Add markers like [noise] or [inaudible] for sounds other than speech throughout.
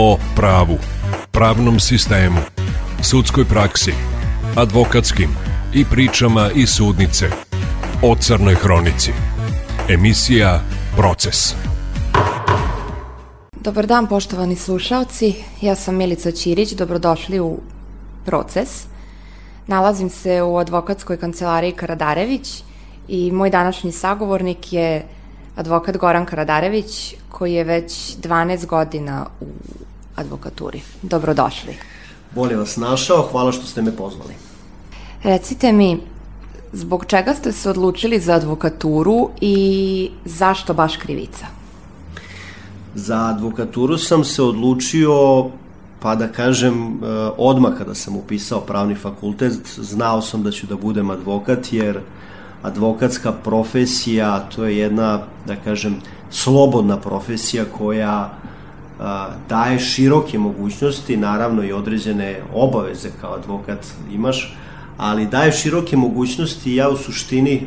o pravu, pravnom sistemu, sudskoj praksi, advokatskim i pričama iz sudnice o Crnoj Hronici. Emisija Proces. Dobar dan poštovani slušalci, ja sam Milica Ćirić, dobrodošli u Proces. Nalazim se u advokatskoj kancelariji Karadarević i moj današnji sagovornik je advokat Goran Karadarević koji je već 12 godina u advokaturi. Dobrodošli. Bolje vas našao, hvala što ste me pozvali. Recite mi, zbog čega ste se odlučili za advokaturu i zašto baš krivica? Za advokaturu sam se odlučio, pa da kažem, e, odmah kada sam upisao pravni fakultet, znao sam da ću da budem advokat, jer advokatska profesija, to je jedna, da kažem, slobodna profesija koja daje široke mogućnosti, naravno i određene obaveze kao advokat imaš, ali daje široke mogućnosti i ja u suštini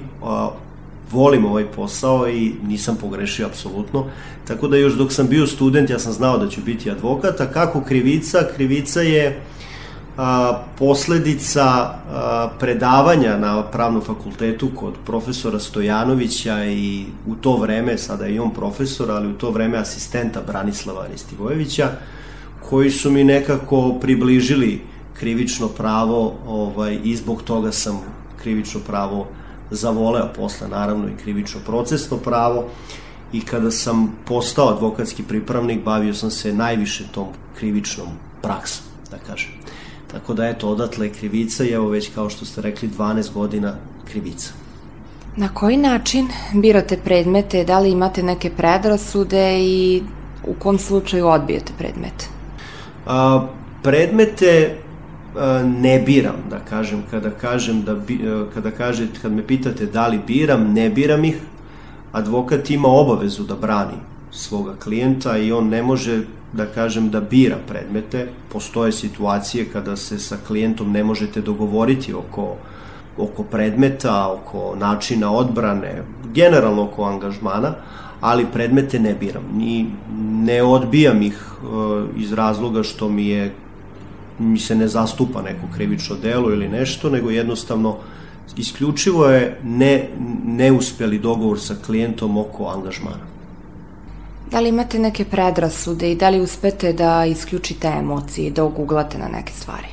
volim ovaj posao i nisam pogrešio apsolutno. Tako da još dok sam bio student ja sam znao da ću biti advokat, a kako krivica? Krivica je a, posledica a, predavanja na pravnom fakultetu kod profesora Stojanovića i u to vreme, sada i on profesor, ali u to vreme asistenta Branislava Aristivojevića, koji su mi nekako približili krivično pravo ovaj, i zbog toga sam krivično pravo zavoleo posle, naravno i krivično procesno pravo i kada sam postao advokatski pripravnik bavio sam se najviše tom krivičnom praksom, da kažem. Tako da eto, odatle je krivica i evo već kao što ste rekli 12 godina krivica. Na koji način birate predmete, da li imate neke predrasude i u kom slučaju odbijete predmete? A, predmete a, ne biram, da kažem, kada kažem da bi, a, kada kažete, kad me pitate da li biram, ne biram ih. Advokat ima obavezu da brani svoga klijenta i on ne može da kažem da bira predmete. Postoje situacije kada se sa klijentom ne možete dogovoriti oko oko predmeta, oko načina odbrane, generalno oko angažmana, ali predmete ne biram. Ni, ne odbijam ih uh, iz razloga što mi je mi se ne zastupa neko krivično delo ili nešto, nego jednostavno isključivo je ne, neuspeli dogovor sa klijentom oko angažmana. Da li imate neke predrasude i da li uspete da isključite emocije da oguglate na neke stvari?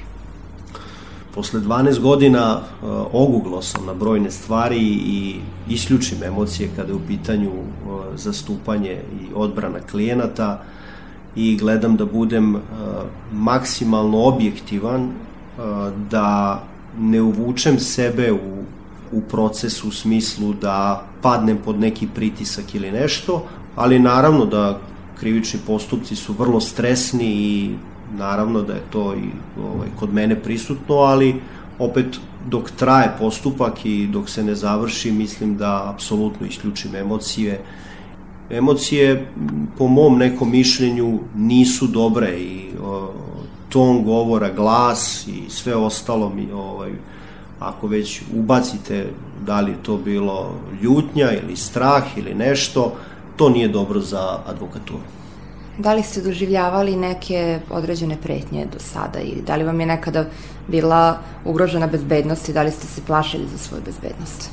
Posle 12 godina uh, oguglo sam na brojne stvari i isključim emocije kada je u pitanju uh, zastupanje i odbrana klijenata i gledam da budem uh, maksimalno objektivan, da ne uvučem sebe u, u procesu u smislu da padnem pod neki pritisak ili nešto, ali naravno da krivični postupci su vrlo stresni i naravno da je to i ovaj, kod mene prisutno, ali opet dok traje postupak i dok se ne završi, mislim da apsolutno isključim emocije. Emocije, po mom nekom mišljenju, nisu dobre i o, ton govora, glas i sve ostalo mi, ovaj, ako već ubacite da li to bilo ljutnja ili strah ili nešto, to nije dobro za advokaturu. Da li ste doživljavali neke određene pretnje do sada i da li vam je nekada bila ugrožena bezbednost i da li ste se plašili za svoju bezbednost?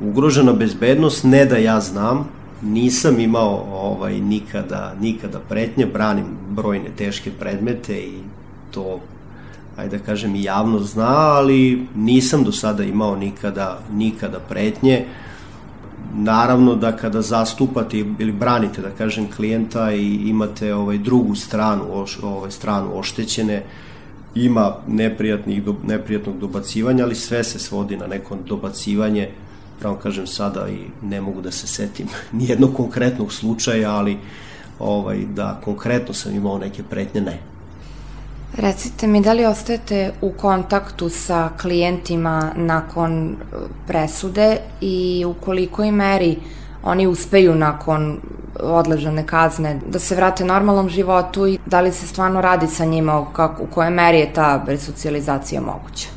Ugrožena bezbednost, ne da ja znam, nisam imao ovaj nikada nikada pretnje, branim brojne teške predmete i to ajde da kažem i javno zna, ali nisam do sada imao nikada nikada pretnje. Uh, naravno da kada zastupate ili branite da kažem klijenta i imate ovaj drugu stranu ovaj stranu oštećene ima neprijatnih neprijatnog dobacivanja ali sve se svodi na neko dobacivanje. Pravo kažem sada i ne mogu da se setim [laughs] ni jednog konkretnog slučaja ali ovaj da konkretno sam imao neke pretnje ne Recite mi, da li ostajete u kontaktu sa klijentima nakon e, presude i u kolikoj meri oni uspeju nakon odležane kazne da se vrate normalnom životu i da li se stvarno radi sa njima, kako, u kojoj meri je ta resocijalizacija moguća?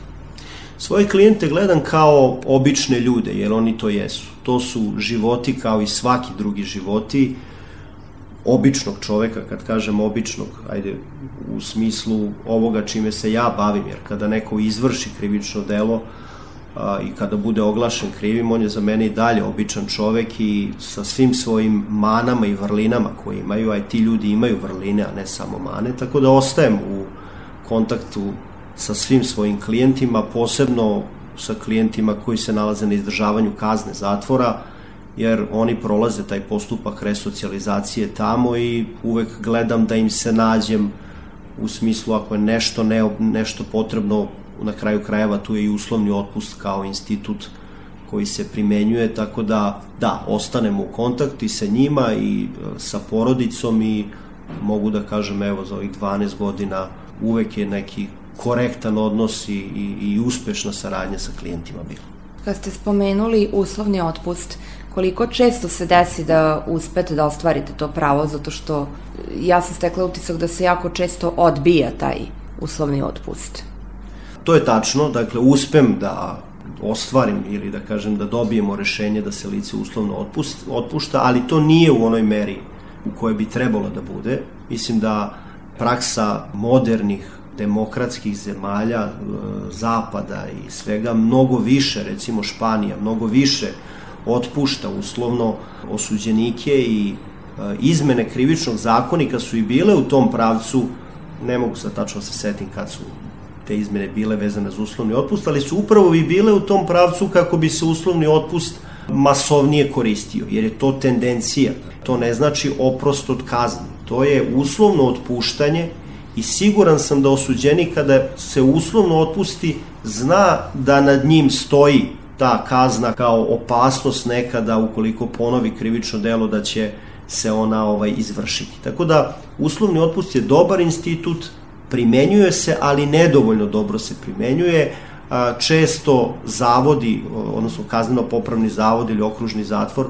Svoje klijente gledam kao obične ljude, jer oni to jesu. To su životi kao i svaki drugi životi običnog čoveka, kad kažem običnog, ajde, u smislu ovoga čime se ja bavim, jer kada neko izvrši krivično delo a, i kada bude oglašen krivim, on je za mene i dalje običan čovek i sa svim svojim manama i vrlinama koje imaju, a ti ljudi imaju vrline, a ne samo mane, tako da ostajem u kontaktu sa svim svojim klijentima, posebno sa klijentima koji se nalaze na izdržavanju kazne zatvora, jer oni prolaze taj postupak resocijalizacije tamo i uvek gledam da im se nađem u smislu ako je nešto, ne, nešto potrebno, na kraju krajeva tu je i uslovni otpust kao institut koji se primenjuje, tako da da, ostanemo u kontakti sa njima i e, sa porodicom i mogu da kažem evo za ovih 12 godina uvek je neki korektan odnos i, i, i uspešna saradnja sa klijentima bila. Kad ste spomenuli uslovni otpust, koliko često se desi da uspete da ostvarite to pravo, zato što ja sam stekla utisak da se jako često odbija taj uslovni otpust. To je tačno, dakle uspem da ostvarim ili da kažem da dobijemo rešenje da se lice uslovno otpust, otpušta, ali to nije u onoj meri u kojoj bi trebalo da bude. Mislim da praksa modernih demokratskih zemalja e, zapada i svega mnogo više, recimo Španija, mnogo više otpušta uslovno osuđenike i e, izmene krivičnog zakonika su i bile u tom pravcu, ne mogu sad tačno da se setim kad su te izmene bile vezane za uslovni otpust, ali su upravo i bile u tom pravcu kako bi se uslovni otpust masovnije koristio, jer je to tendencija. To ne znači oprost od kazni. To je uslovno otpuštanje i siguran sam da osuđeni kada se uslovno otpusti zna da nad njim stoji ta kazna kao opasnost nekada ukoliko ponovi krivično delo da će se ona ovaj izvršiti. Tako da uslovni otpust je dobar institut, primenjuje se, ali nedovoljno dobro se primenjuje. Često zavodi, odnosno kazneno-popravni zavod ili okružni zatvor,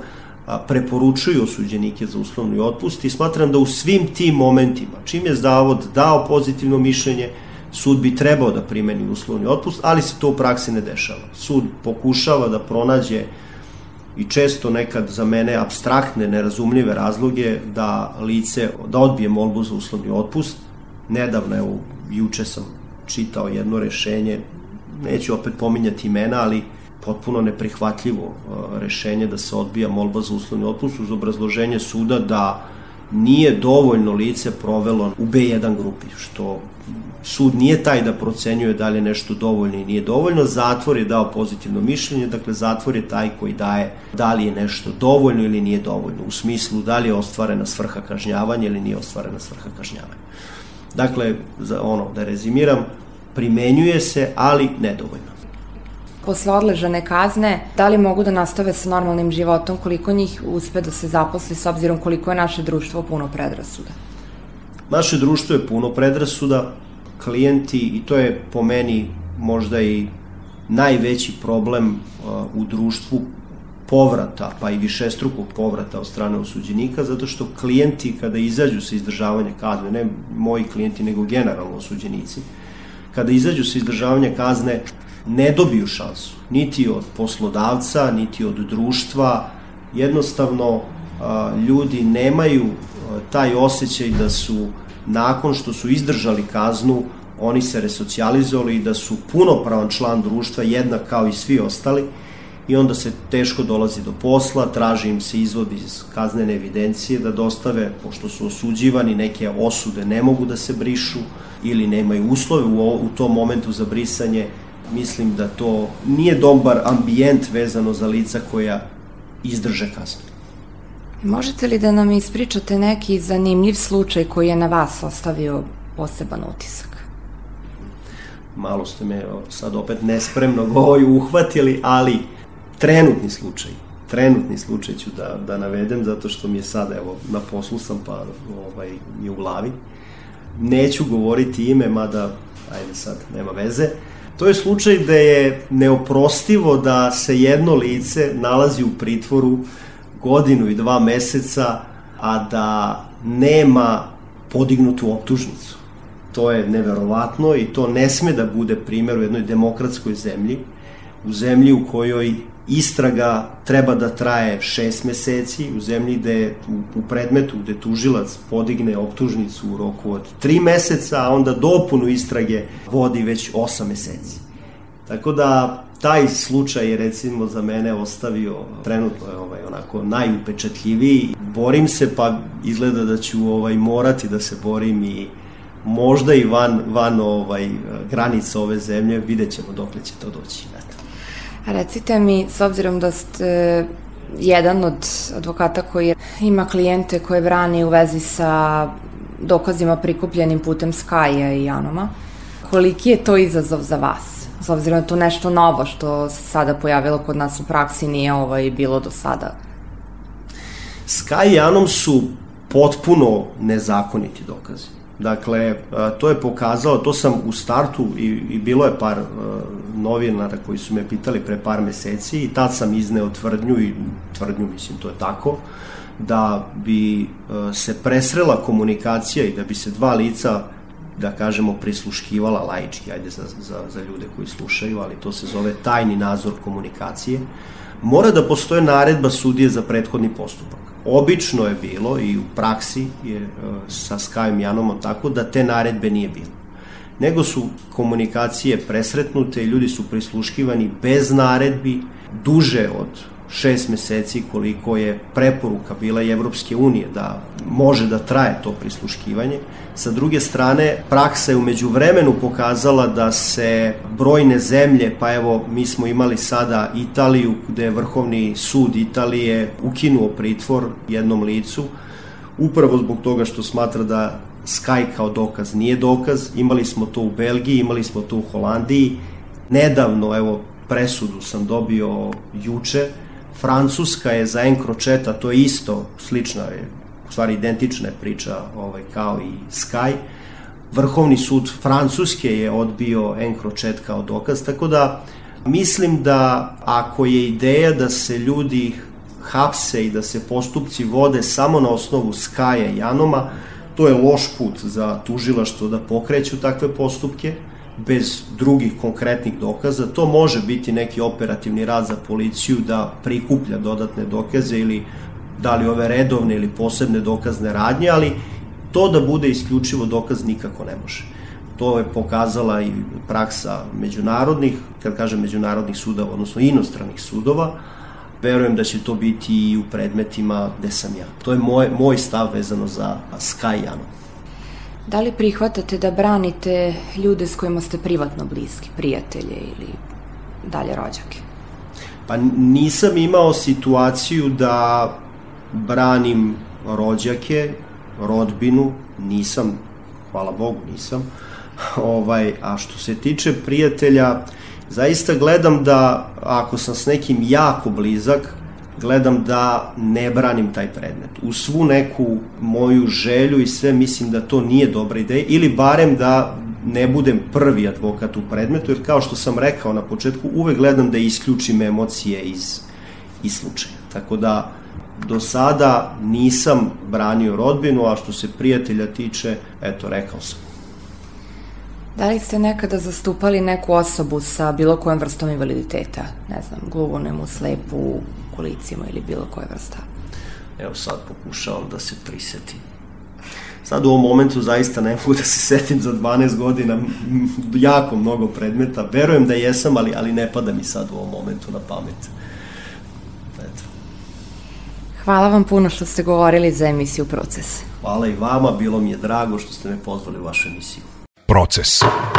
preporučuju osuđenike za uslovni otpust i smatram da u svim tim momentima, čim je zavod dao pozitivno mišljenje, sud bi trebao da primeni uslovni otpust, ali se to u praksi ne dešava. Sud pokušava da pronađe i često nekad za mene abstraktne, nerazumljive razloge da lice, da odbije molbu za uslovni otpust. Nedavno, evo, juče sam čitao jedno rešenje, neću opet pominjati imena, ali potpuno neprihvatljivo uh, rešenje da se odbija molba za uslovni otpust uz obrazloženje suda da nije dovoljno lice provelo u B1 grupi, što sud nije taj da procenjuje da li je nešto dovoljno i nije dovoljno, zatvor je dao pozitivno mišljenje, dakle zatvor je taj koji daje da li je nešto dovoljno ili nije dovoljno, u smislu da li je ostvarena svrha kažnjavanja ili nije ostvarena svrha kažnjavanja. Dakle, za ono, da rezimiram, primenjuje se, ali nedovoljno posle odležane kazne, da li mogu da nastave sa normalnim životom, koliko njih uspe da se zaposli s obzirom koliko je naše društvo puno predrasuda? Naše društvo je puno predrasuda, klijenti, i to je po meni možda i najveći problem u društvu povrata, pa i višestrukog povrata od strane osuđenika, zato što klijenti kada izađu sa izdržavanja kazne, ne moji klijenti, nego generalno osuđenici, kada izađu sa izdržavanja kazne, ne dobiju šansu, niti od poslodavca, niti od društva, jednostavno ljudi nemaju taj osjećaj da su nakon što su izdržali kaznu, oni se resocijalizovali i da su punopravan član društva, jednak kao i svi ostali, i onda se teško dolazi do posla, traži im se izvod iz kaznene evidencije da dostave, pošto su osuđivani, neke osude ne mogu da se brišu ili nemaju uslove u, u tom momentu za brisanje, mislim da to nije dobar ambijent vezano za lica koja izdrže kaznu. Možete li da nam ispričate neki zanimljiv slučaj koji je na vas ostavio poseban utisak? Malo ste me sad opet nespremno govoju [laughs] uhvatili, ali trenutni slučaj, trenutni slučaj ću da, da navedem, zato što mi je sad, evo, na poslu sam, pa ovaj, mi u glavi. Neću govoriti ime, mada, ajde sad, nema veze. To je slučaj gde je neoprostivo da se jedno lice nalazi u pritvoru godinu i dva meseca, a da nema podignutu optužnicu. To je neverovatno i to ne sme da bude primjer u jednoj demokratskoj zemlji, u zemlji u kojoj istraga treba da traje šest meseci u zemlji gde u, u predmetu gde tužilac podigne optužnicu u roku od tri meseca, a onda dopunu istrage vodi već osam meseci. Tako da taj slučaj je recimo za mene ostavio trenutno je ovaj onako najupečatljiviji. Borim se pa izgleda da ću ovaj morati da se borim i možda i van, van ovaj, granica ove zemlje, vidjet ćemo dokle će to doći. Eto. Recite mi, s obzirom da ste jedan od advokata koji ima klijente koje brani u vezi sa dokazima prikupljenim putem Skaja i Janoma, koliki je to izazov za vas? S obzirom da to nešto novo što se sada pojavilo kod nas u praksi nije ovaj bilo do sada. Sky i Anom su potpuno nezakoniti dokazi. Dakle, to je pokazalo, to sam u startu i, i bilo je par novinara koji su me pitali pre par meseci i tad sam izneo tvrdnju i tvrdnju, mislim, to je tako, da bi se presrela komunikacija i da bi se dva lica da kažemo, prisluškivala laički, ajde za, za, za ljude koji slušaju, ali to se zove tajni nadzor komunikacije, mora da postoje naredba sudije za prethodni postupak. Obično je bilo i u praksi je e, sa Skajom Janom tako da te naredbe nije bilo. Nego su komunikacije presretnute i ljudi su prisluškivani bez naredbi duže od šest meseci koliko je preporuka bila i Evropske unije da može da traje to prisluškivanje. Sa druge strane, praksa je umeđu vremenu pokazala da se brojne zemlje, pa evo mi smo imali sada Italiju gde je Vrhovni sud Italije ukinuo pritvor jednom licu, upravo zbog toga što smatra da Sky kao dokaz nije dokaz. Imali smo to u Belgiji, imali smo to u Holandiji. Nedavno, evo, presudu sam dobio juče, Francuska je za Encroceta, to je isto, slična u stvari identična priča ovaj, kao i Sky. Vrhovni sud Francuske je odbio Encrochet kao dokaz, tako da mislim da ako je ideja da se ljudi hapse i da se postupci vode samo na osnovu Skaja i Janoma, to je loš put za tužilaštvo da pokreću takve postupke bez drugih konkretnih dokaza. To može biti neki operativni rad za policiju da prikuplja dodatne dokaze ili da li ove redovne ili posebne dokazne radnje, ali to da bude isključivo dokaz nikako ne može. To je pokazala i praksa međunarodnih, kad kažem međunarodnih sudova, odnosno inostranih sudova, verujem da će to biti i u predmetima gde sam ja. To je moj, moj stav vezano za Sky Jano. Da li prihvatate da branite ljude s kojima ste privatno bliski, prijatelje ili dalje rođake? Pa nisam imao situaciju da branim rođake, rodbinu, nisam, hvala Bogu nisam. [laughs] Ovaj, a što se tiče prijatelja, zaista gledam da ako sam s nekim jako blizak, gledam da ne branim taj predmet. U svu neku moju želju i sve mislim da to nije dobra ideja ili barem da ne budem prvi advokat u predmetu, jer kao što sam rekao na početku, uvek gledam da isključim emocije iz, iz slučaja. Tako da do sada nisam branio rodbinu, a što se prijatelja tiče, eto, rekao sam. Da li ste nekada zastupali neku osobu sa bilo kojom vrstom invaliditeta? Ne znam, gluvonemu, slepu, kolicima ili bilo koje vrsta? Evo sad pokušavam da se prisetim. Sad u ovom momentu zaista ne mogu [laughs] da se setim za 12 godina jako mnogo predmeta. Verujem da jesam, ali, ali ne pada mi sad u ovom momentu na pamet. Eto. Hvala vam puno što ste govorili za emisiju Proces. Hvala i vama, bilo mi je drago što ste me pozvali u vašu emisiju. Proces.